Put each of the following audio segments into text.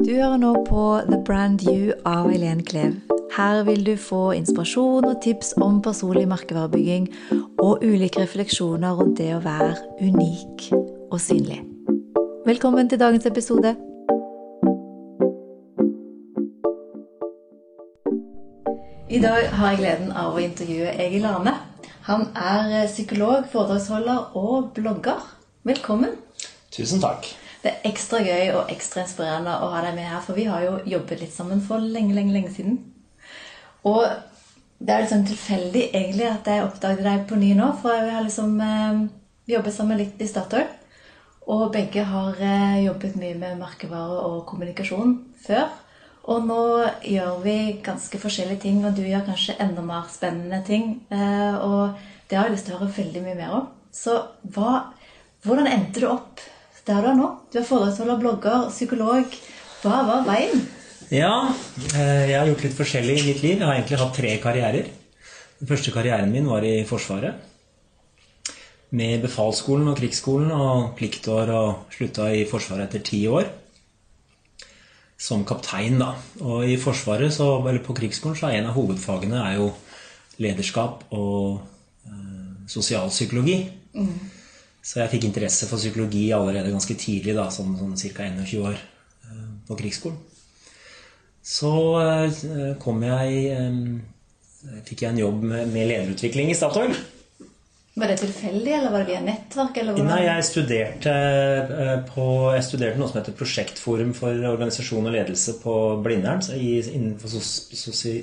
Du hører nå på The Brand You av Eileen Klev. Her vil du få inspirasjon og tips om personlig merkevarebygging og ulike refleksjoner rundt det å være unik og synlig. Velkommen til dagens episode. I dag har jeg gleden av å intervjue Egil Arne. Han er psykolog, foredragsholder og blogger. Velkommen. Tusen takk. Det er ekstra gøy og ekstra inspirerende å ha deg med her, for vi har jo jobbet litt sammen for lenge, lenge, lenge siden. Og det er sånn tilfeldig egentlig at jeg oppdaget deg på ny nå, for vi har liksom eh, jobbet sammen litt i Statoil. Og begge har eh, jobbet mye med merkevare og kommunikasjon før. Og nå gjør vi ganske forskjellige ting, og du gjør kanskje enda mer spennende ting. Eh, og det har jeg lyst til å høre veldig mye mer om. Så hva, hvordan endte du opp du er nå? Du er foredragsholder, blogger, psykolog. Hva var veien? Ja, eh, jeg har gjort litt forskjellig i mitt liv. Jeg har egentlig hatt tre karrierer. Den første karrieren min var i Forsvaret. Med befalsskolen og krigsskolen og pliktår og slutta i Forsvaret etter ti år. Som kaptein, da. Og i Forsvaret, så, eller på krigsskolen, så er en av hovedfagene er jo lederskap og eh, sosialpsykologi. Mm. Så jeg fikk interesse for psykologi allerede ganske tidlig, da, sånn, sånn ca. 21 år eh, på krigsskolen. Så eh, kom jeg eh, Fikk jeg en jobb med, med lederutvikling i Statoil. Var det tilfeldig, eller var det via nettverk? Nei, jeg studerte, på, jeg studerte noe som heter Prosjektforum for organisasjon og ledelse på Blindern innenfor sosi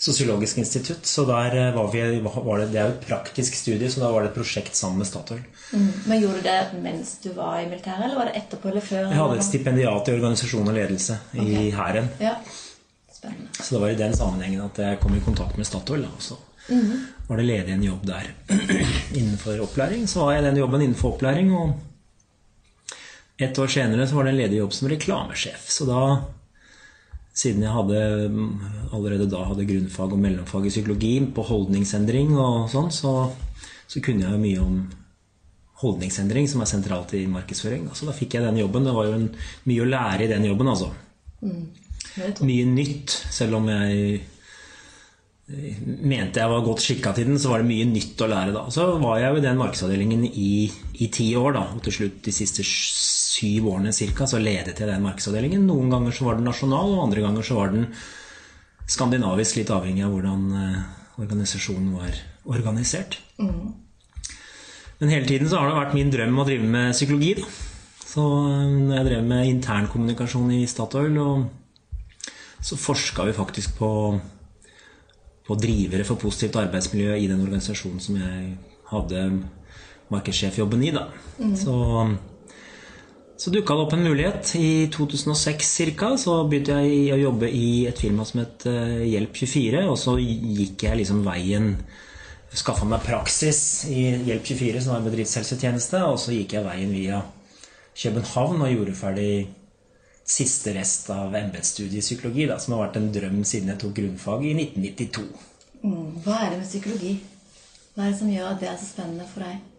Sosiologisk institutt. Så der eh, var vi, var det, det er jo et praktisk studie, så da var det et prosjekt sammen med Statoil. Mm. Men Gjorde du det mens du var i militæret, eller var det etterpå eller før? Jeg hadde et stipendiat i organisasjon og ledelse okay. i Hæren. Ja. Så det var i den sammenhengen at jeg kom i kontakt med Statoil. Og så mm -hmm. var det ledig en jobb der innenfor opplæring. Så var jeg den jobben innenfor opplæring, og et år senere så var det en ledig jobb som reklamesjef. Så da siden jeg hadde, allerede da hadde grunnfag og mellomfag i psykologi på holdningsendring og sånn, så, så, kunne jeg jo mye om holdningsendring, som er sentralt i markedsføring. Så da fikk jeg den jobben. Det var jo en, mye å lære i den jobben, altså. Mm. Mye nytt. Selv om jeg mente jeg var godt skikka til den, så var det mye nytt å lære da. Så var jeg jo i den markedsavdelingen i, i ti år, da. Og til slutt de siste syv årene cirka, så ledet jeg den markedsavdelingen. Noen ganger så var den nasjonal, og andre ganger så var den skandinavisk, litt avhengig av hvordan eh, organisasjonen var organisert. Mm. Men hele tiden så har det vært min drøm å drive med psykologi. Da. Så eh, når jeg drev med internkommunikasjon i Statoil, så forska vi faktisk på, på drivere for positivt arbeidsmiljø i den organisasjonen som jeg hadde markedssjefjobben i. Da. Mm. Så så dukka det opp en mulighet. I 2006 ca. så begynte jeg å jobbe i et firma som het eh, Hjelp24. Og så gikk jeg liksom veien Skaffa meg praksis i Hjelp24, som var en bedriftshelsetjeneste. Og så gikk jeg veien via København og gjorde ferdig siste rest av embetsstudiet i psykologi, da, som har vært en drøm siden jeg tok grunnfag i 1992. Mm. Hva er det med psykologi? Hva er det som gjør at det er så spennende for deg?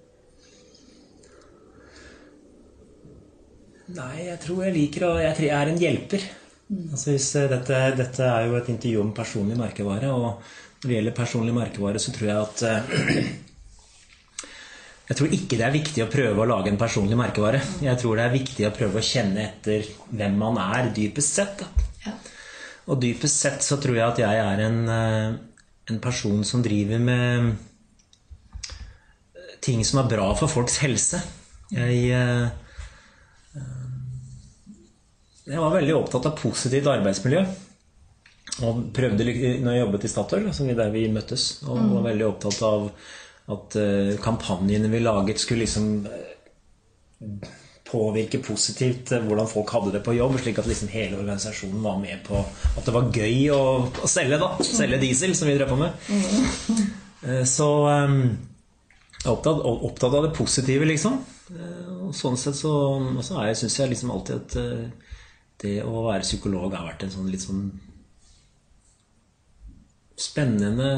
Nei, jeg tror jeg liker å Jeg er en hjelper. Altså hvis, dette, dette, er jo et intervju om personlig merkevare. Og når det gjelder personlig merkevare, så tror jeg at uh, Jeg tror ikke det er viktig å prøve å lage en personlig merkevare. Jeg tror det er viktig å prøve å kjenne etter hvem man er, dypest sett. Ja. Og dypest sett så tror jeg at jeg er en, uh, en person som driver med ting som er bra for folks helse. Jeg jeg var veldig opptatt av positivt arbeidsmiljø. Og prøvde når jeg jobbet i Statoil, altså der vi møttes, og mm. var veldig opptatt av at uh, kampanjene vi laget, skulle liksom uh, påvirke positivt uh, hvordan folk hadde det på jobb, slik at liksom hele organisasjonen var med på at det var gøy å, å selge, da. Selge mm. diesel, som vi drev på med. Mm. så jeg er opptatt, opptatt, av det positive, liksom. Og sånn sett så, så syns jeg liksom alltid at det å være psykolog har vært en sånn litt sånn spennende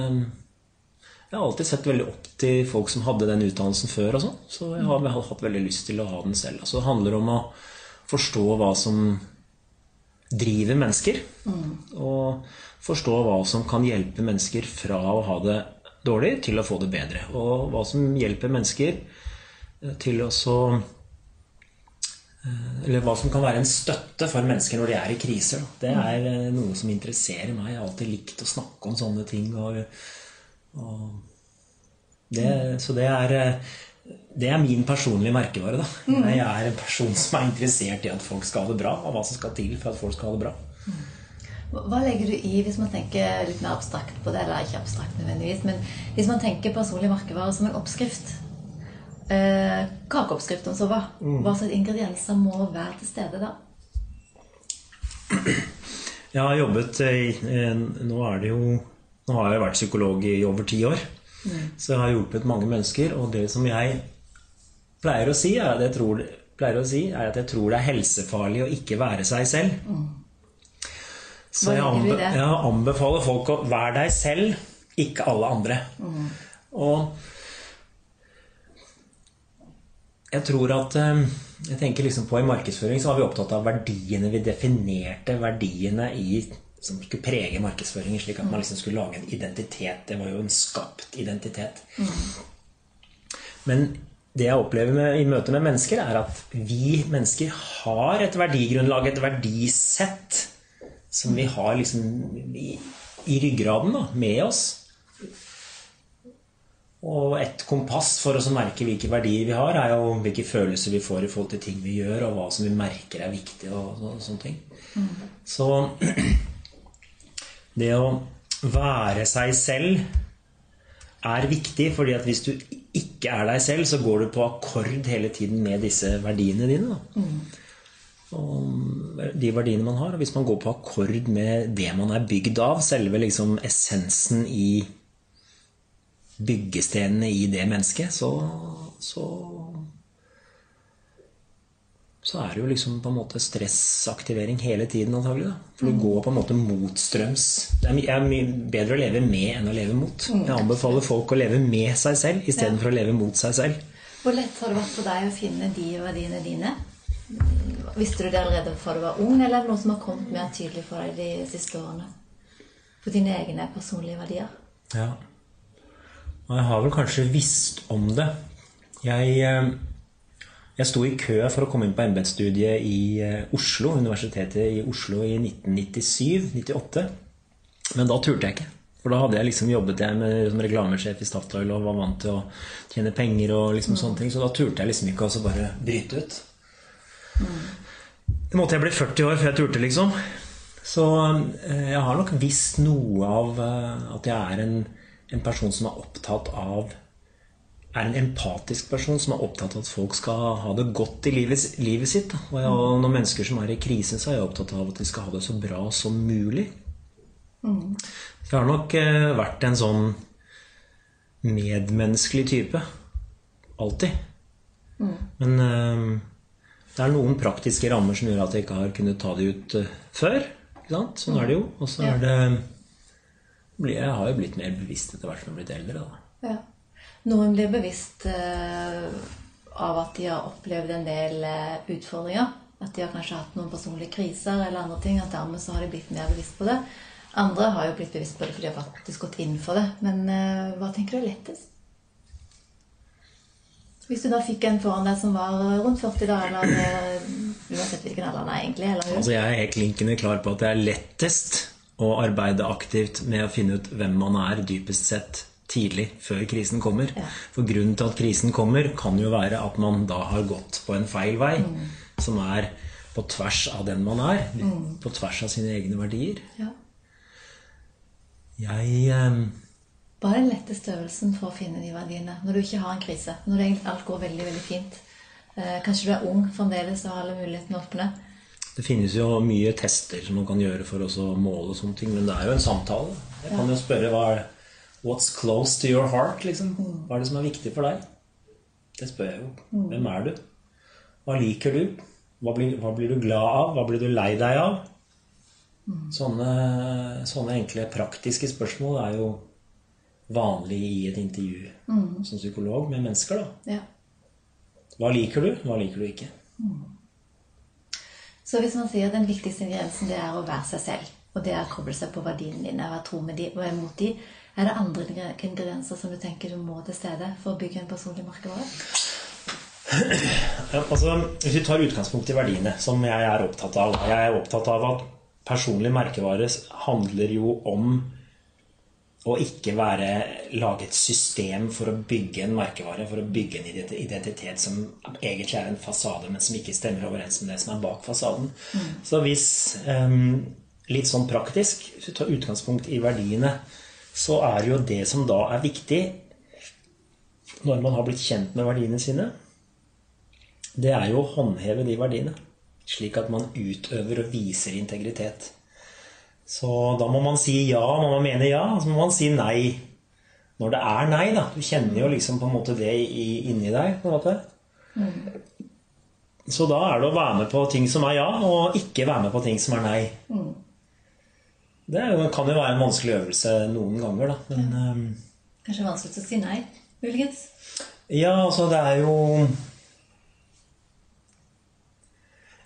Jeg har alltid sett veldig opp til folk som hadde den utdannelsen før. og sånn, Så jeg har hatt veldig lyst til å ha den selv. Altså, det handler om å forstå hva som driver mennesker. Og forstå hva som kan hjelpe mennesker fra å ha det dårlig til å få det bedre. Og hva som hjelper mennesker eh, til å så eh, Eller hva som kan være en støtte for mennesker når de er i kriser. da. Det er eh, noe som interesserer meg. Jeg har alltid likt å snakke om sånne ting. Og, og det, så det er eh, det er min personlige merkevare. da. Jeg er en person som er interessert i at folk skal ha det bra, og hva som skal til for at folk skal ha det bra. Hva legger du i, hvis man tenker litt mer abstrakt på det, eller ikke abstrakt nødvendigvis, men hvis man tenker personlig merkevare som en oppskrift? Eh, kakeoppskriften så hva? Hva slags ingredienser må være til stede da? Jeg har jobbet i eh, Nå er det jo Nå har jeg vært psykolog i over ti år. Så jeg har hjulpet mange mennesker. Og det som jeg pleier å si, er at jeg tror, å si, er at jeg tror det er helsefarlig å ikke være seg selv. Så jeg, anbe jeg anbefaler folk å være deg selv, ikke alle andre. Og jeg tror at eh, Jeg tenker liksom på I markedsføring så var vi opptatt av verdiene. Vi definerte verdiene i, som skulle prege markedsføringen, slik at man liksom skulle lage en identitet. Det var jo en skapt identitet. Men det jeg opplever med, i møte med mennesker, er at vi mennesker har et verdigrunnlag, et verdisett, som vi har liksom i, i ryggraden da, med oss. Og et kompass for å merke hvilke verdier vi har, er jo hvilke følelser vi får i forhold til ting vi gjør, og hva som vi merker er viktig, og, så, sånne ting. Så det å være seg selv er viktig, fordi at hvis du ikke er deg selv, så går du på akkord hele tiden med disse verdiene dine. Da. Og de verdiene man har. Og hvis man går på akkord med det man er bygd av, selve liksom essensen i byggestenene i det mennesket, så, så så er det jo liksom på en måte stressaktivering hele tiden antagelig. Da. For du går på en måte motstrøms. Det er, mye bedre å leve med enn å leve mot. Jeg anbefaler folk å leve med seg selv istedenfor for å leve mot seg selv. Hvor lett har det vært for deg å finne de verdiene dine? Visste du det allerede fra du var ung, eller er det noe som har kommet mer tydelig for deg de siste årene? For dine egne personlige verdier? Ja. Og jeg har vel kanskje visst om det. Jeg, eh, jeg sto i kø for å komme inn på embetsstudiet i eh, Oslo, Universitetet i Oslo i 1997-98. Men da turte jeg ikke. For da hadde jeg liksom jobbet jeg med, som reklamesjef i Statoil og var vant til å tjene penger og liksom sånne ting. Så da turte jeg liksom ikke å bare bryte ut. Det måtte jeg bli 40 år før jeg turte, liksom. Så eh, jeg har nok visst noe av at jeg er en, en person som er opptatt av er en empatisk person som er opptatt av at folk skal ha det godt i livet, livet sitt. Og jeg, og når mennesker som er i krise, så er jeg opptatt av at de skal ha det så bra som mulig. Så jeg har nok eh, vært en sånn medmenneskelig type. Alltid. Men eh, det er noen praktiske rammer som gjør at jeg ikke har kunnet ta det ut eh, før. Sant? Sånn er det jo. Og så er det Jeg har jo blitt mer bevisst etter hvert som jeg har blitt eldre. da. Ja. Noen blir bevisst uh, av at de har opplevd en del uh, utfordringer. At de har kanskje hatt noen personlige kriser eller andre ting. At dermed så har de blitt mer bevisst på det. Andre har jo blitt bevisst på det fordi de har faktisk gått inn for det. Men uh, hva tenker du er lettest? Hvis du da fikk en foran deg som var rundt 40, da, eller uansett hvilken alder han er egentlig, eller Altså Jeg er helt klinkende klar på at det er lettest å arbeide aktivt med å finne ut hvem man er dypest sett tidlig, før krisen kommer. Ja. For grunnen til at krisen kommer, kan jo være at man da har gått på en feil vei. Som er på tvers av den man er. På tvers av sine egne verdier. ja. Jeg eh, Hva er den lette øvelsen for å finne de verdiene når du ikke har en krise? Når det egentlig alt går veldig veldig fint? Eh, kanskje du er ung fremdeles og har alle mulighetene åpne? Det finnes jo mye tester som man kan gjøre for å måle sånne ting, men det er jo en samtale. Jeg kan jo spørre hva er What's close to your heart? liksom? Hva er det som er viktig for deg? Det spør jeg jo. Hvem er du? Hva liker du? Hva blir, hva blir du glad av? Hva blir du lei deg av? Sånne, sånne enkle, praktiske spørsmål er jo vanlig i et intervju som psykolog med mennesker. da. Ja. Hva liker du? Hva liker du ikke? Så hvis man sier at den viktigste ingrediensen det er å være seg selv, og det er å koble seg på verdiene dine, være tro med de, og er mot de, er det andre ingredienser som du tenker du må til stede for å bygge en personlig merkevare? Ja, altså, hvis vi tar utgangspunkt i verdiene, som jeg er opptatt av Jeg er opptatt av at personlig merkevare handler jo om å ikke være, lage et system for å bygge en merkevare, for å bygge en identitet som egentlig er en fasade, men som ikke stemmer overens med det som er bak fasaden. Mm. Så hvis um, Litt sånn praktisk, hvis vi tar utgangspunkt i verdiene, så er jo det som da er viktig når man har blitt kjent med verdiene sine, det er jo å håndheve de verdiene. Slik at man utøver og viser integritet. Så da må man si ja når man mener ja, og så må man si nei når det er nei. da. Du kjenner jo liksom på en måte det inni deg. på en måte. Mm. Så da er det å være med på ting som er ja, og ikke være med på ting som er nei. Mm. Det jo, kan jo være en vanskelig øvelse noen ganger, da. Men, ja. um, Kanskje vanskelig å si nei, muligens? Ja, altså det er jo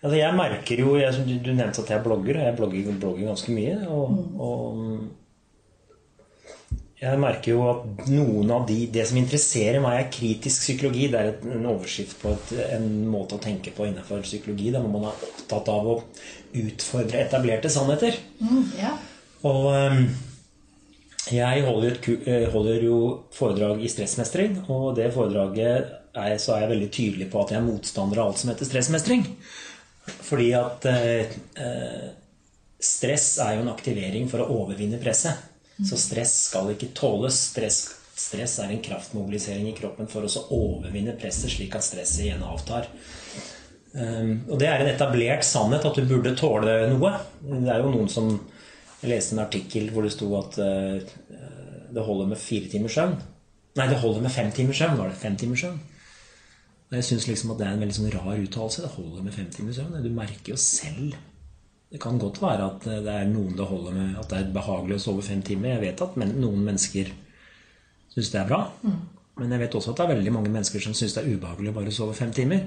Altså jeg merker jo jeg, Du nevnte at jeg blogger, og jeg blogger, blogger ganske mye. Og, mm. og, jeg merker jo at noen av de Det som interesserer meg, er kritisk psykologi. Det er et, en overskrift på et, en måte å tenke på innenfor psykologi. Der man er opptatt av å utfordre etablerte sannheter. Mm, ja. Og um, jeg holder, et, eh, holder, jo foredrag i stressmestring, og det foredraget er, så er jeg veldig tydelig på at jeg er motstander av alt som heter stressmestring. Fordi at eh, eh, stress er jo en aktivering for å overvinne presset. Så stress skal ikke tåles. Stress, stress er en kraftmobilisering i kroppen for å overvinne presset, slik at stresset igjen avtar. Um, og det er en etablert sannhet at du burde tåle noe. Det er jo noen som Jeg leste en artikkel hvor det sto at uh, det holder med fire timers søvn. Nei, det holder med fem timers søvn. var det fem timers søvn? Og jeg syns liksom at det er en veldig sånn rar uttalelse. Det holder med fem timers søvn. Du merker jo selv Det kan godt være at det er noen det holder med At det er behagelig å sove fem timer. Jeg vet at noen mennesker syns det er bra. Mm. Men jeg vet også at det er veldig mange mennesker som syns det er ubehagelig å bare sove fem timer.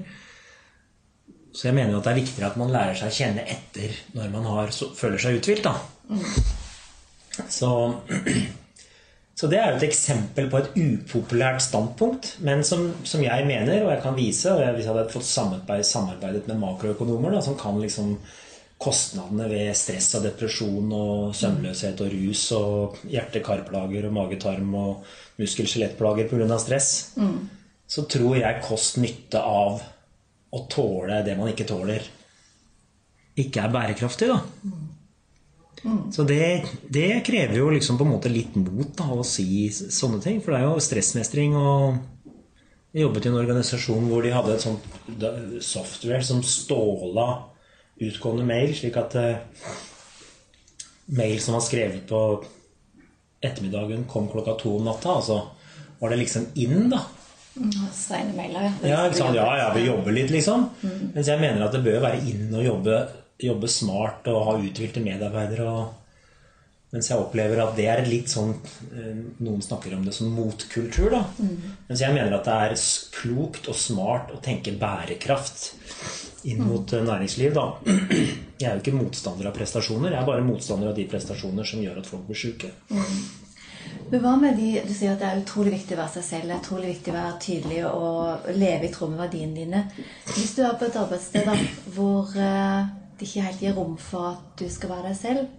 Så jeg mener jo at det er viktigere at man lærer seg å kjenne etter når man har, føler seg uthvilt. Mm. Så så det er jo et eksempel på et upopulært standpunkt, men som, som jeg mener, og jeg kan vise og jeg, Hvis jeg hadde fått samarbeid, samarbeidet med makroøkonomer da, som kan liksom kostnadene ved stress og depresjon og søvnløshet og rus og hjerte-karplager og mage-tarm og muskel-skjelettplager pga. stress, mm. så tror jeg kost-nytte av å tåle det man ikke tåler, ikke er bærekraftig. da. Mm. Så det, det, krever jo liksom på en måte litt mot da, å si sånne ting. For det er jo stressmestring. og Jeg jobbet i en organisasjon hvor de hadde et sånt software som ståla utgående mail, slik at uh, mail som var skrevet på ettermiddagen, kom klokka to om natta. Og så var det liksom inn, da. Mm, Seine mailer, ja. Ja, ja, ja, vi jobber litt, liksom. Mm. Mens jeg mener at det bør være inn å jobbe jobbe smart og ha uthvilte medarbeidere. mens jeg opplever at det er litt sånn eh, Noen snakker om det som motkultur. da. Mm. Mens jeg mener at det er klokt og smart å tenke bærekraft inn mm. mot mm. næringsliv. da. Jeg er jo ikke motstander av prestasjoner. Jeg er bare motstander av de prestasjoner som gjør at folk blir syke. Mm. Men hva med de, Du sier at det er utrolig viktig å være seg selv, det er utrolig viktig å være tydelig og leve i tråd med verdiene dine. Hvis du er på et arbeidssted da, hvor eh, det ikke helt gir rom for at du skal være deg selv,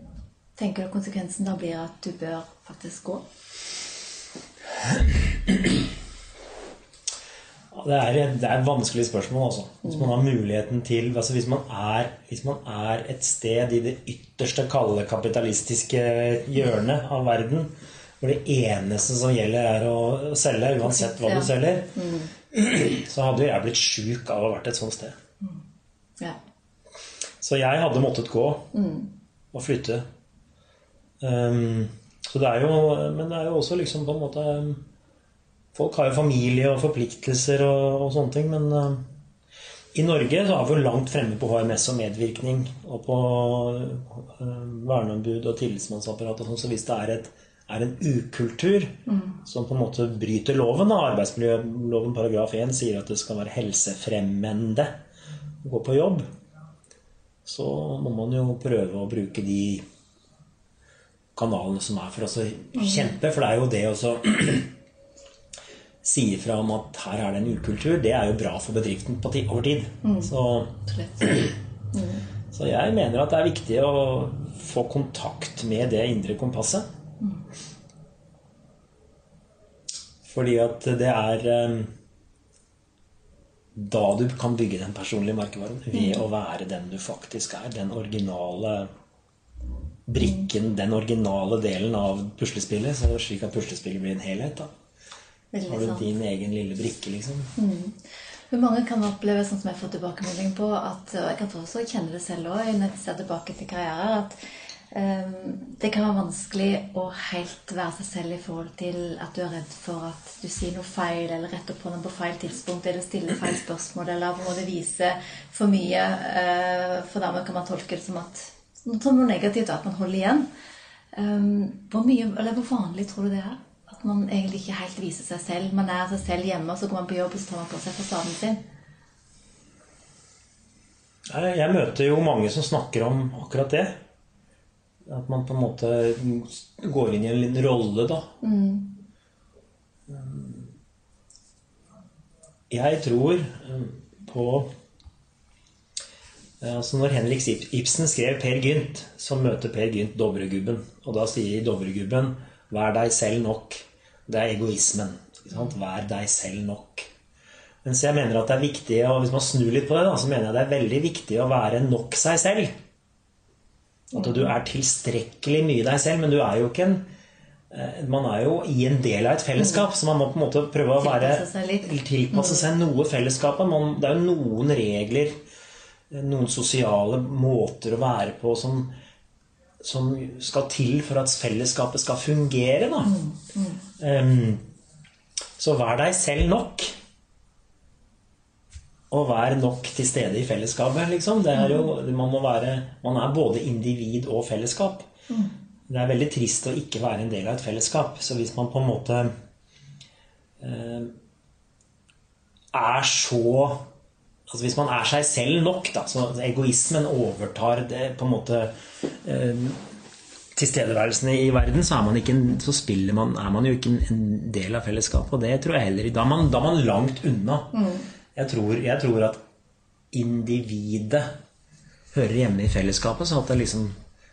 tenker du konsekvensen da blir at du bør faktisk gå? Det er, det er et vanskelig spørsmål. Også. Hvis man har muligheten til altså hvis, man er, hvis man er et sted i det ytterste kalde kapitalistiske hjørnet av verden, hvor det eneste som gjelder, er å selge, uansett hva du selger, mm. så hadde jeg blitt sjuk av å ha vært et sånt sted. Mm. Ja. Så jeg hadde måttet gå mm. og flytte. Um, så det er jo, men det er jo også liksom på en måte Folk har jo familie og forpliktelser og, og sånne ting, men uh, i Norge så er vi jo langt fremme på HMS og medvirkning og på uh, verneombud og tillitsmannsapparat og sånn, så hvis det er, et, er en ukultur mm. som på en måte bryter loven, da, arbeidsmiljøloven paragraf 1 sier at det skal være helsefremmende å gå på jobb, så må man jo prøve å bruke de kanalene som er for oss å kjempe. For det er jo det å si ifra om at her er det en ukultur, det er jo bra for bedriften på over tid. Så, så jeg mener at det er viktig å få kontakt med det indre kompasset. Fordi at det er eh, da du kan bygge den personlige merkevaren. Ved å være den du faktisk er. Den originale brikken, den originale delen av puslespillet. Så slik at puslespillet blir en helhet. da. Så har du din egen lille brikke, liksom. For mange kan oppleve, sånn som jeg får tilbakemelding på, at, og jeg kan også kjenne det selv òg, når jeg ser tilbake til karriere, at det kan være vanskelig å helt være seg selv i forhold til at du er redd for at du sier noe feil, eller retter på noe på feil tidspunkt, eller stiller feil spørsmål, eller på en måte vise for mye. eh, For dermed kan man tolke det som, at, som noe negativt, at man holder igjen. Ehm, Hvor, mye, eller hvor vanlig tror du det er? At man egentlig ikke helt viser seg selv. Man er seg selv hjemme, og så går man på jobb og så tar man på seg fasaden sin. Jeg møter jo mange som snakker om akkurat det. At man på en måte går inn i en liten rolle, da. Jeg tror eh, på eh, Altså Når Henrik Ibsen skrev Per Gynt, så møter Per Gynt Dovregubben. Og da sier Dovregubben 'vær deg selv nok'. Det er egoismen. Vær deg selv nok. Mens jeg mener at det er viktig, og hvis man snur litt på det, da, så mener jeg det er veldig viktig å være nok seg selv. At du er tilstrekkelig mye deg selv, men du er jo ikke en eh, Man er jo i en del av et fellesskap, så man må på en måte prøve å være Tilpasse seg. Tilpasse seg noe fellesskapet. Man, det er jo noen regler, noen sosiale måter å være på som, som skal til for at fellesskapet skal fungere, da. Um, så vær deg selv nok. Og være nok til stede i fellesskapet, liksom. Det er jo, man, må være, man er både individ og fellesskap. Det er veldig trist å ikke være en del av et fellesskap. Så hvis man på en måte eh, er så Altså Hvis man er seg selv nok, da, så egoismen overtar det på en måte eh, tilstedeværelsen i verden, så, er man ikke en, så spiller man, er man jo ikke en- del av fellesskapet. Og det tror jeg heller Da er man, da er man langt unna. Jeg, tror, jeg tror at individet hører hjemme i fellesskapet, så at det liksom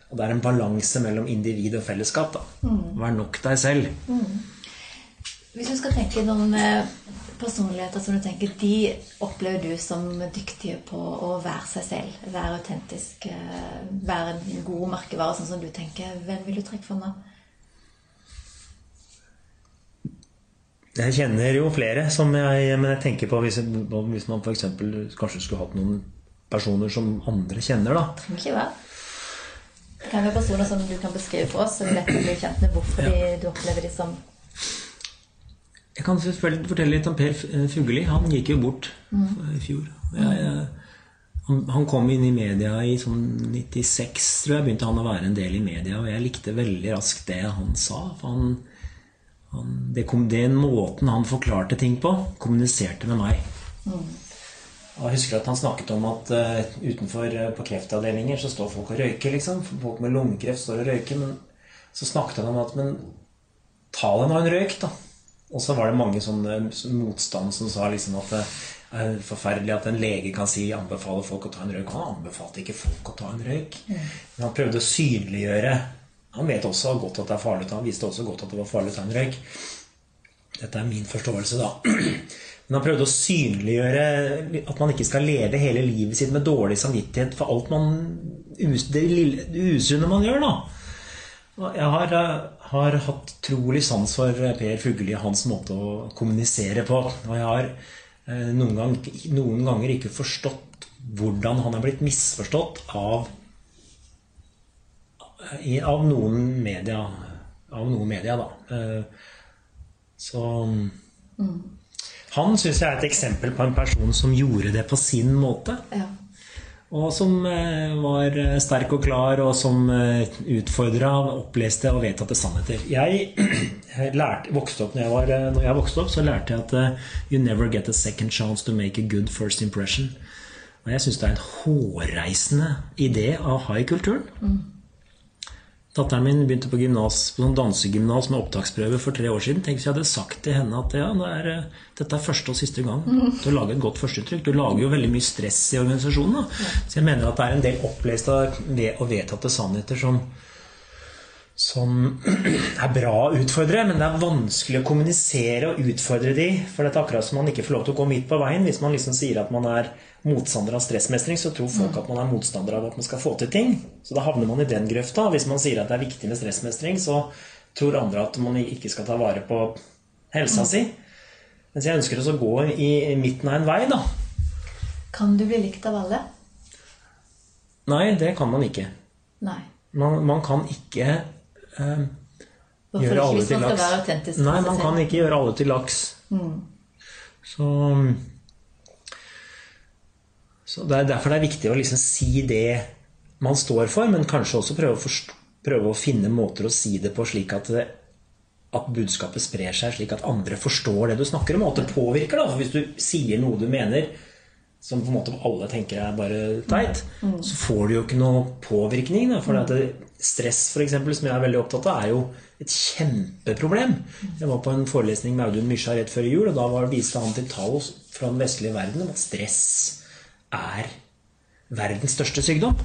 og det er en balanse mellom individ og fellesskap. da. Vær nok deg selv. Hvis du skal tenke noen eh, personligheter som du tenker de opplever du som dyktige på å være seg selv, være autentisk, eh, være en god merkevare, sånn som du tenker, hvem vil du trekke fram da? Jeg kjenner jo flere, som jeg, men jeg tenker på hvis, hvis man f.eks. kanskje skulle hatt noen personer som andre kjenner, da. Ikke det. Det kan være personer som du kan beskrive for oss, så vi lett blir kjent med hvorfor ja. du opplever de som Jeg kan selvfølgelig fortelle litt om Per Fugelli. Han gikk jo bort i fjor. Jeg, jeg, han, han kom inn i media i sånn 96, tror jeg. Begynte han å være en del i media, og jeg likte veldig raskt det han sa. For han, han, det kom, den måten han forklarte ting på, kommuniserte med meg. Mm. Jeg husker at han snakket om at uh, utenfor uh, på kreftavdelinger så står folk og røyker. liksom. Folk med lungekreft står og røyker. Men så snakket han om at men ta deg nå en røyk, da. Og så var det mange sånne motstand som sa liksom at det er forferdelig at en lege kan si anbefaler folk å ta en røyk. Han anbefalte ikke folk å ta en røyk. Men han prøvde å synliggjøre Han vet også godt at det er farlig. Han visste også godt at det var farlig å ta en røyk. Dette er min forståelse, da. Men han prøvde å synliggjøre at man ikke skal leve hele livet sitt med dårlig samvittighet for alt man det, usunne man gjør, da. Jeg har, har hatt trolig sans for Per Fugelli og hans måte å kommunisere på. Og jeg har eh, noen, gang, noen ganger ikke forstått hvordan han er blitt misforstått av, i- av noen media. Av noen media, da. Så Så Han syns jeg er et eksempel på en person som gjorde det på sin måte. Ja. Og som eh, var eh, sterk og klar, og som eh, utfordra oppleste og vedtatte sannheter. Jeg lærte, vokste opp, når jeg, var, eh, når jeg vokste opp, så lærte jeg at eh, you never get a second chance to make a good first impression. Og jeg syns det er en hårreisende idé av high-kulturen. Datteren min begynte på, gymnas, på sånn dansegymnas med opptaksprøve for tre år siden. Tenk hvis jeg hadde sagt til henne at ja, det er, eh, dette er første og siste gang til å et godt førsteinntrykk. Du lager jo veldig mye stress i organisasjonen. Da. Så jeg mener at det er en del oppleste og vedtatte sannheter som, som er bra å utfordre, men det er vanskelig å kommunisere og utfordre de. For det er akkurat som man ikke får lov til å gå midt på veien. Hvis man liksom sier at man er motstander av stressmestring, så tror folk at man er motstander av at man skal få til ting. Så da havner man i den grøfta. Hvis man sier at det er viktig med stressmestring, så tror andre at man ikke skal ta vare på helsa si. Mens jeg ønsker å gå i midten av en vei, da. Kan du bli likt av alle? Nei, det kan man ikke. Nei. Man, man kan ikke eh, Hvorfor gjøre ikke alle hvis til man skal laks. være autentisk? Nei, man kan ikke gjøre alle til laks. Så, så det er derfor det er viktig å liksom si det man står for, men kanskje også prøve å, forst- prøve å finne måter å si det på slik at, det, at budskapet sprer seg, slik at andre forstår det du snakker om, og at det påvirker. Da. For hvis du sier noe du mener som på en måte alle tenker er bare teit, så får du jo ikke noe påvirkning. Da, for at det, stress, for eksempel, som jeg er veldig opptatt av, er jo et kjempeproblem. Jeg var på en forelesning med Audun Mysja rett før jul, og da var, viste han til tall fra den vestlige verden om at stress er verdens største sykdom.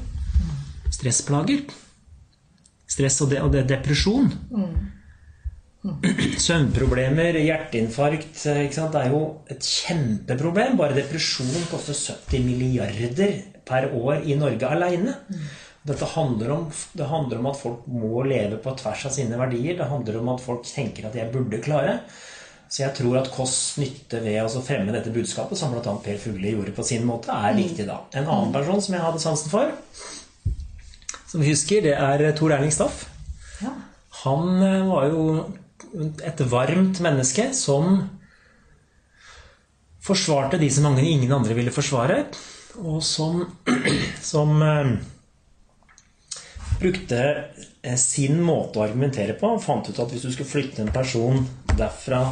Stressplager. Stress og, det, og de, depresjon. Søvnproblemer, hjerteinfarkt? Det er jo et kjempeproblem. Bare depresjon koster 70 milliarder per år i Norge aleine. Dette handler om, det handler om at folk må leve på tvers av sine verdier. Det handler om at folk tenker at jeg burde klare. Så jeg tror at Kåss nytte ved å fremme dette budskapet, som bl.a. Per Fugli gjorde på sin måte, er viktig da. En annen person som jeg hadde sansen for, som vi husker, det er Tor Erling Staff. Ja. Han eh, var jo et varmt menneske som forsvarte de som mange ingen andre ville forsvare, og som, som eh, brukte eh, sin måte å argumentere på. Han fant ut at hvis du skulle flytte en person derfra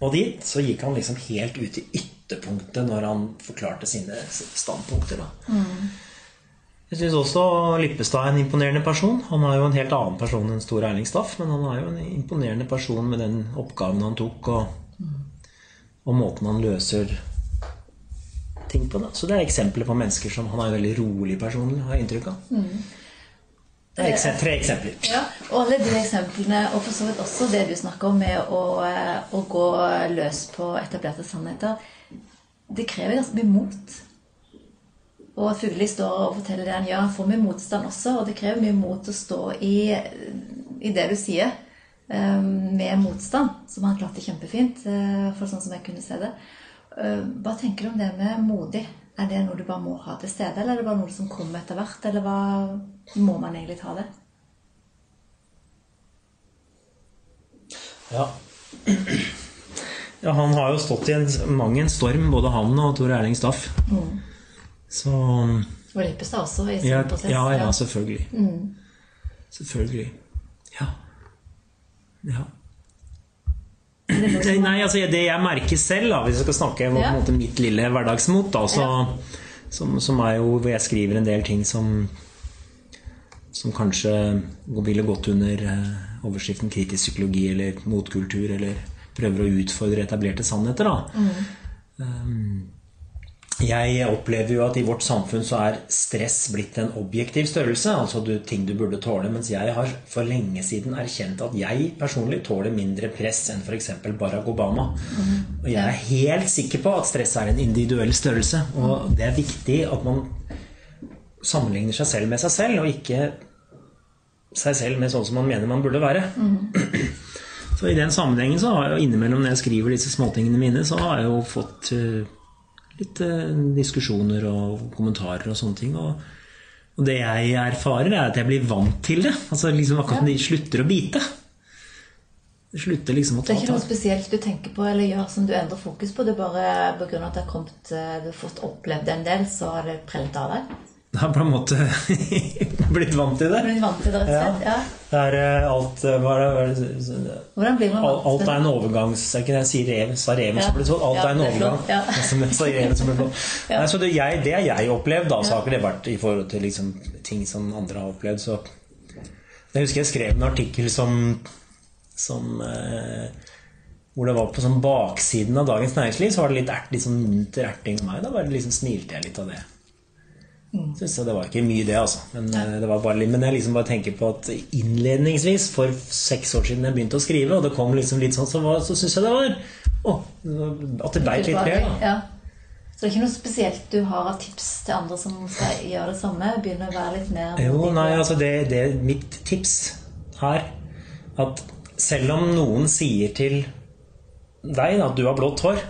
og dit, så gikk han liksom helt ut i ytterpunktet når han forklarte sine standpunkter. Da. Jeg syns også Lippestad er en imponerende person. Han er jo en helt annen person enn Stor Erling Staff, men han er jo en imponerende person med den oppgaven han tok, og, og måten han løser ting på. Da. Så det er eksempler på mennesker som Han er en veldig rolig person, har jeg inntrykk av. Det eksem- tre eksempler. Ja, og alle de eksemplene, og for så vidt også det du snakker om med å, eh, å gå løs på etablerte sannheter, det krever ganske mye mot. Og at Fugli står og forteller det han gjør, han får mye motstand også, og det krever mye mot å stå i, i det du sier, eh, med motstand, som han klarte kjempefint, eh, for sånn som jeg kunne se det. Eh, Hva tenker du om det med modig? Er det noe du bare må ha til stede, eller er det bare noe som kommer etter hvert, eller hva må man egentlig ta det? Ja. ja, han har jo stått i en, mang en storm, både han og Tor Erling Staff. Så Og Lippestad også i sin ja, prosess. ja, ja, selvfølgelig. Selvfølgelig. Ja. ja. Nei, nei, altså Det jeg merker selv, da, hvis jeg skal snakke om på Ja. en måte mitt lille hverdagsmot, da, så, som, som er jo hvor jeg skriver en del ting som som kanskje ville gått under eh, overskriften kritisk psykologi eller motkultur, eller prøver å utfordre etablerte sannheter. Da. Mm. jeg opplever jo at i vårt samfunn så er stress blitt en objektiv størrelse. Altså du, ting du burde tåle. Mens jeg har for lenge siden erkjent at jeg personlig tåler mindre press enn f.eks. Barack Obama. Og jeg er helt sikker på at stress er en individuell størrelse. Og det er viktig at man sammenligner seg selv med seg selv, og ikke seg selv med sånn som man mener man burde være. Så i den sammenhengen så har jeg jo innimellom når jeg skriver disse småtingene mine, så har jeg jo fått eh, litt eh, diskusjoner og kommentarer og sånne ting. Og, og det jeg erfarer, er at jeg blir vant til det. Altså liksom Akkurat som de slutter å bite. Det slutter liksom å Det er ikke noe spesielt du tenker på eller gjør som du endrer fokus på. Det er bare pga. at du har kommet, eh, du har fått opplevd en del, så har det prellet av deg. Jeg har på en måte blitt vant til det. Blitt vant til det, slett? Ja. Det er eh, alt eh, hva er det, er Hvordan blir man vant alt er en overgangs... Er ikke det jeg sier rev, sa reven Ja. som ble slått? Alt Ja, er en overgang. ja. Ja. Nei, så det, jeg, det har jeg opplevd, da. Så har ikke det vært i forhold til liksom, ting som andre har opplevd. Så Jeg husker jeg skrev en artikkel som, som eh, Hvor det var på sånn baksiden av Dagens Næringsliv, så var det litt, ert, litt sånn munter erting av meg. Da bare liksom smilte jeg litt av det. Mm. Jeg Det var ikke mye, det, altså. Men, eh, det var bare, men jeg liksom bare tenker på at innledningsvis, for seks år siden jeg begynte å skrive, og det kom liksom litt sånn, så, var- så syns jeg det var oh, At det beit litt mer, da. Ja. Så det er ikke noe spesielt du har av tips til andre som skal gjøre det samme? Begynne å være litt mer Jo, nei, altså det, det Mitt tips er at selv om noen sier til deg at du har blått hår,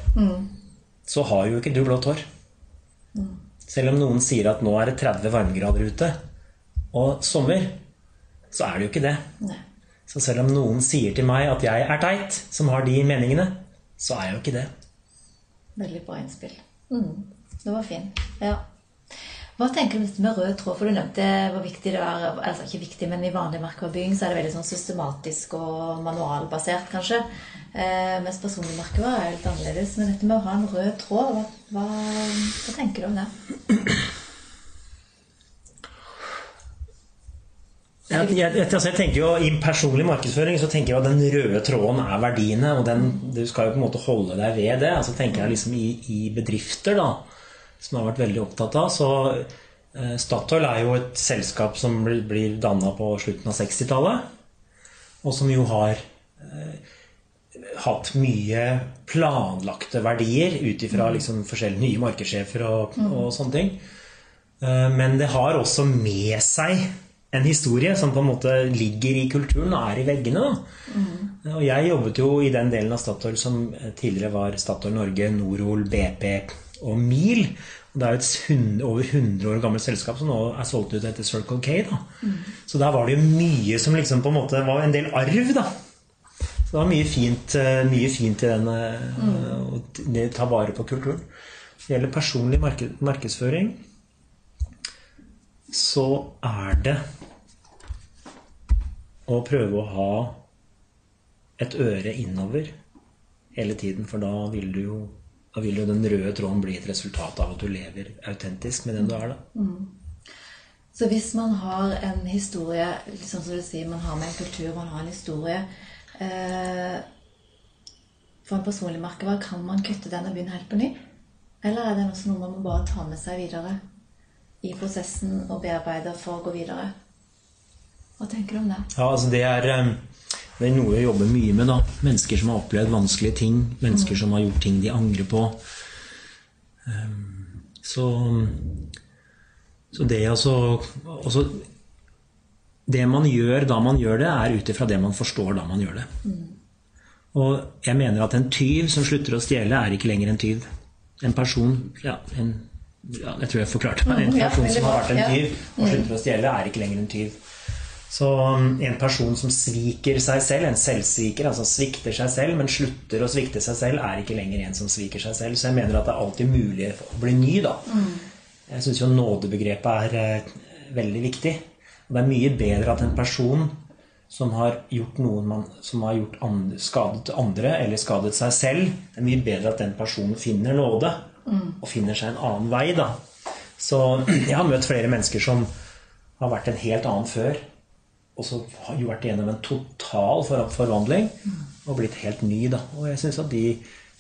så har jo ikke du blått hår. Selv om noen sier at nå er det 30 varmegrader ute og sommer, så er det jo ikke det. Nei. Så selv om noen sier til meg at jeg er teit, som har de meningene, så er jeg jo ikke det. Veldig bra innspill. Mm. Det var fint. Ja. Hva tenker du om dette med rød tråd? For du nevnte hvor viktig det er altså ikke viktig, men I vanlig merkevarebygging så er det veldig sånn systematisk og manualbasert, kanskje. Eh, mens personlig merkevare er litt annerledes. Men dette med å ha en rød tråd, hva, hva, hva tenker du om det? Jeg, jeg, altså jeg tenker jo I personlig markedsføring så tenker jeg at den røde tråden er verdiene. Og den, du skal jo på en måte holde deg ved det. Altså tenker jeg liksom i, i bedrifter, da, som jeg har vært veldig opptatt av. Så eh, Statoil er jo et selskap som blir, blir danna på slutten av 60-tallet. Og som jo har eh, hatt mye planlagte verdier ut ifra liksom forskjellige nye markedssjefer og, og sånne ting. Eh, Men det har også med seg en historie som på en måte ligger i kulturen og er i veggene. Da. Og jeg jobbet jo i den delen av Statoil som tidligere var Statoil Norge, Norol, BP og. Og det er et over 100 år gammelt selskap som nå er solgt ut etter Circle K. Da. Så der var det jo mye som liksom på en måte var en del arv, da. Så det var mye fint, eh, mye fint i den mm. å ta vare på kulturen. Når det gjelder personlig marked, markedsføring, så er det å prøve å ha et øre innover hele tiden, for da vil du jo da vil jo den røde tråden bli et resultat av at du lever autentisk med den du er. da. Så hvis man har en historie, liksom som du sier, man har med en kultur, man har en historie eh, For en personlig merkevare, kan man kutte den og begynne helt på ny? Eller er det også noe man må bare ta med seg videre i prosessen og bearbeide for å gå videre? Hva tenker du om det? Ja, altså det er, eh, det er noe jeg jobber mye med. da. Mennesker som har opplevd vanskelige ting. Mennesker som har gjort ting de angrer på. Um, Så, så det altså, altså Det man gjør da man gjør det, er ut ifra det man forstår da man gjør det. Og jeg mener at en tyv som slutter å stjele, er ikke lenger en tyv. En person ja, en, ja, Jeg tror jeg forklarte meg. En Mm, person som har vært en tyv og slutter å stjele, er ikke lenger en tyv. Så um, en person som sviker seg selv, en selvsviker, altså svikter seg selv, men slutter å svikte seg selv, er ikke lenger en som sviker seg selv. Så jeg mener at det er alltid mulig å bli ny, da. Jeg syns jo nådebegrepet er eh, veldig viktig. Og det er mye bedre at en person som har gjort noen man, som har gjort andre, skadet andre eller skadet seg selv, det er mye bedre at den personen finner nåde og finner seg en annen vei. da. Så jeg har møtt flere mennesker som har vært en helt annen før, og så har jo vært gjennom en total for forvandling og blitt helt ny. da. Og jeg syns at de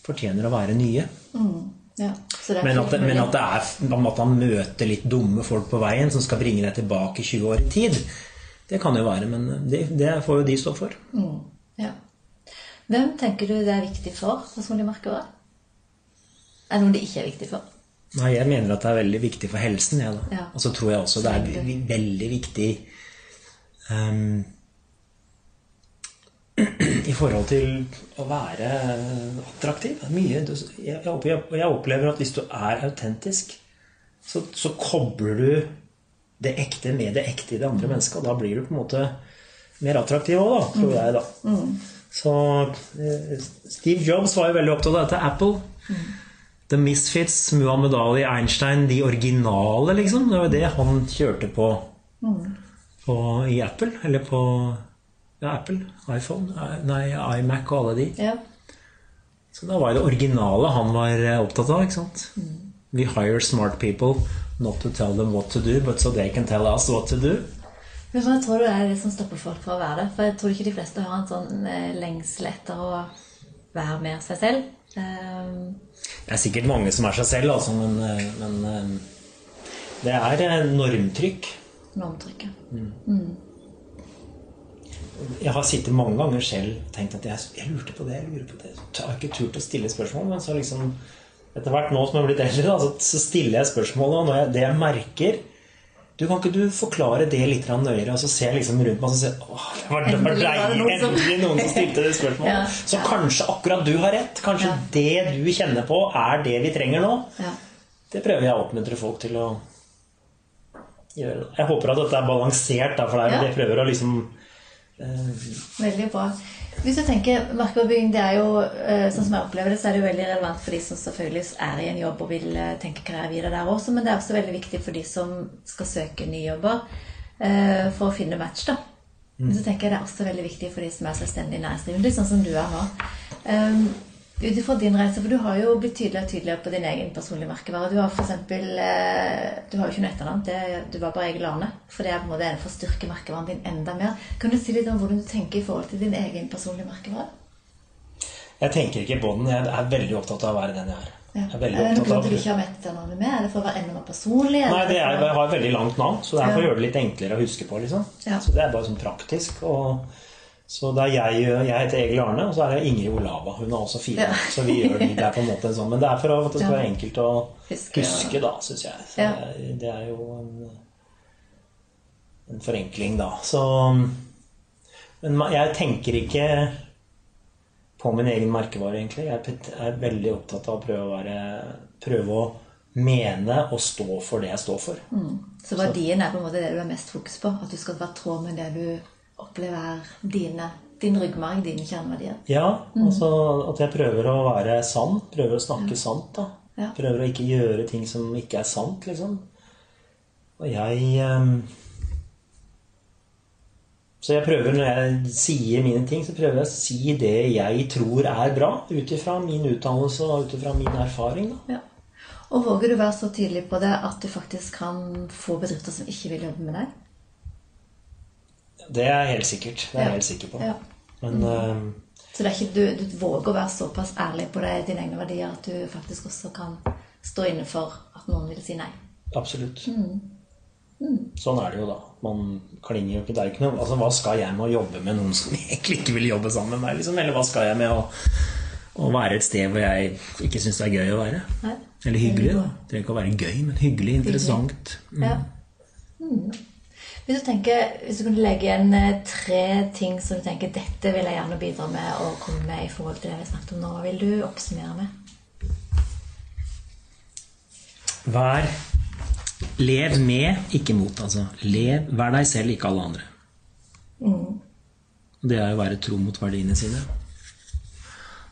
fortjener å være nye. Ja, så det er Men at, det- men at, det er, at man møter litt dumme folk på veien som skal bringe deg tilbake 20 år i tid, det kan jo være, men det, det får jo de stå for. Ja. Hvem tenker du det er viktig for personlig merkevare? Er det noen det ikke er viktig for? Nei, jeg mener at det er veldig viktig for helsen. Ja. Ja. Og så tror jeg også det er veldig viktig ehm, i forhold til å være attraktiv. Mye, jeg, opplever- at hvis du er autentisk, så, så kobler du det ekte med det ekte i det andre mennesket. Og da blir du på en måte mer attraktiv òg, tror jeg. da. Så eh, Steve Jobs var jo veldig opptatt av dette. Apple. The Misfits, Muhammed Ali, Einstein, de originale, liksom. Det var det han kjørte på, på i Apple. Eller på ja, Apple, iPhone, nei, iMac og alle de. Ja. Så da var det originale han var eh, opptatt av. ikke sant? We hire smart people not to tell them what to do, but so they can tell us what to do. Men hva tror du er det som stopper folk fra å være det? For jeg tror ikke de fleste har en sånn eh, lengsel etter å være mer seg selv. Um, Det er sikkert mange som er seg selv, altså, men, eh, men eh, det er eh, normtrykk. Normtrykket. Jeg har sittet mange ganger selv tenkt at jeg, jeg lurte på det, jeg lurer på det. Jeg har ikke turt å stille spørsmål, men så liksom etter hvert nå som jeg har blitt eldre, da, så, stiller jeg spørsmålet, og når jeg, det jeg merker du Kan ikke du forklare det litt nøyere? Og så ser jeg liksom rundt meg og så ser åh, det var, det var Endelig noen som- endelig noen som stilte det spørsmålet. Ja. Så kanskje akkurat du har rett. Kanskje Ja. det du kjenner på, er det vi trenger nå. Ja. Det prøver jeg å oppmuntre folk til å. Jeg håper at dette er balansert, da, for det er Ja. det jeg prøver å liksom eh, Veldig bra. Hvis du tenker Markedsbygging, det er jo, eh, sånn som jeg opplever det, så er det jo veldig relevant for de som selvfølgelig er i en jobb og vil eh, tenke karriere videre der også, men det er også veldig viktig for de som skal søke nye jobber eh, for å finne match, da. Men så tenker jeg det er også veldig viktig for de som er selvstendig næringsdrivende, sånn som du er nå. Um, ut ifra din reise, for du har jo blitt tydeligere og tydeligere på din egen personlige merkevare. Du har for eksempel, eh, du har jo ikke noe etternavn, du var bare Egil Arne. For det er på en måte for å styrke merkevaren din enda mer. Kan du si litt om hvordan du tenker i forhold til din egen personlige merkevare? Jeg tenker ikke på den. Jeg er veldig opptatt av å være den jeg er. Ja. Jeg er Er det noe du ikke har med etternavnet med? Er det for å være enda mer personlig? Nei, det er, jeg har et veldig langt navn, så det er for å gjøre det litt enklere å huske på. liksom. Ja. Så det er bare sånn praktisk. Og, så det er jeg, jeg heter Egil Arne, og så er det Ingrid Olava. Hun er også fire. Ja. Så vi gjør det, det er på en måte en sånn. Men det er for at det skal være enkelt å Huske, huske, da, syns jeg. Ja. det, er jo en, en forenkling, da. Så Men jeg tenker ikke på min egen merkevare, egentlig. Jeg er veldig opptatt av å prøve å være Prøve å mene og stå for det jeg står for. Så verdien er på en måte det du har mest fokus på? At du skal være tråd med det du opplever er dine, din ryggmarg, dine kjerneverdier? Ja, altså at jeg prøver å være sann. Prøver å snakke sant. da. Ja. Prøver å ikke gjøre ting som ikke er sant, liksom. Og jeg um... Så jeg prøver, når jeg sier mine ting, så prøver jeg å si det jeg tror er bra. Ut ifra min utdannelse og ut ifra min erfaring. da. Ja. Og våger du være så tydelig på det at du faktisk kan få bedrifter som ikke vil jobbe med deg? Det er helt sikkert. Det er jeg helt sikker på. Ja. Men uh, Så ikke, du, du våger å være såpass ærlig på det, dine egne verdier at du faktisk også kan stå inne for at noen vil si nei. Absolutt. Mm. Sånn er det jo, da. Man klinger jo ikke Det er ikke noe Altså, hva skal jeg med å jobbe med noen som egentlig ikke vil jobbe sammen med meg? Liksom? Eller hva skal jeg med å, å være et sted hvor jeg ikke syns det er gøy å være? Nei. Eller hyggelig, da. Det trenger ikke å være gøy, men hyggelig, interessant. Ja. Mm. Hvis du tenker, hvis du kunne legge igjen eh, tre ting som du tenker dette vil jeg gjerne bidra med og komme med i forhold til det vi snakket om nå, hva vil du oppsummere med? Vær Lev med, ikke mot. Altså. Lev, vær deg selv, ikke alle andre. Det er å være tro mot verdiene sine.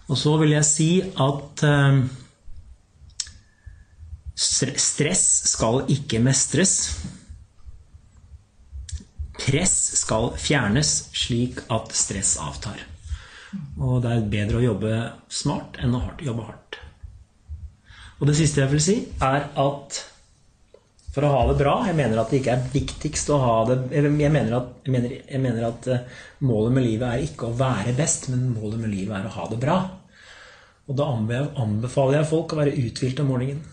Og så vil jeg si at eh, stress skal ikke mestres. Press skal fjernes slik at stress avtar. Og det er bedre å jobbe smart enn å jobbe hardt. Og det siste jeg vil si, er at for å ha det bra Jeg mener at det ikke er viktigst å ha det Jeg mener at, jeg mener, jeg mener at eh, målet med livet er ikke å være best, men målet med livet er å ha det bra. Og da anbefaler jeg folk å være uthvilt om morgenen.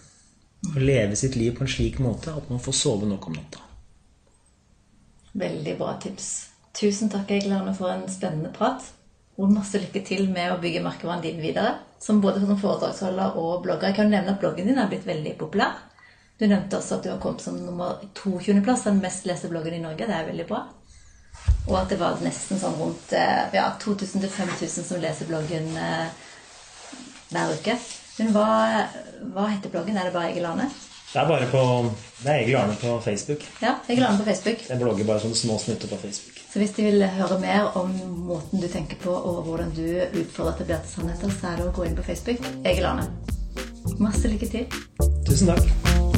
Og leve sitt liv på en slik måte at man får sove nok om natta. Veldig bra tips. Tusen takk, Egil for en spennende prat. Og masse lykke til med å bygge merkevaren din videre. Som både som foredragsholder og blogger. Jeg kan nevne at bloggen din er blitt veldig populær. Du nevnte også at du har kommet som nummer 22.-plass, den mest leste bloggen i Norge. Det er veldig bra. Og at det var nesten sånn rundt eh, ja, 2000-5000 som leser bloggen eh, hver uke. Men hva, hva heter bloggen? Er det bare Egil Arne? Det er bare på Det er Egil Arne på Facebook. Ja, Egil Arne på Facebook. Jeg blogger bare sånne små snutter på Facebook. Så hvis de vil høre mer om måten du tenker på, og hvordan du utfordrer etablerte sannheter, så er det å gå inn på Facebook. Egil Arne. Masse lykke til. Tusen takk.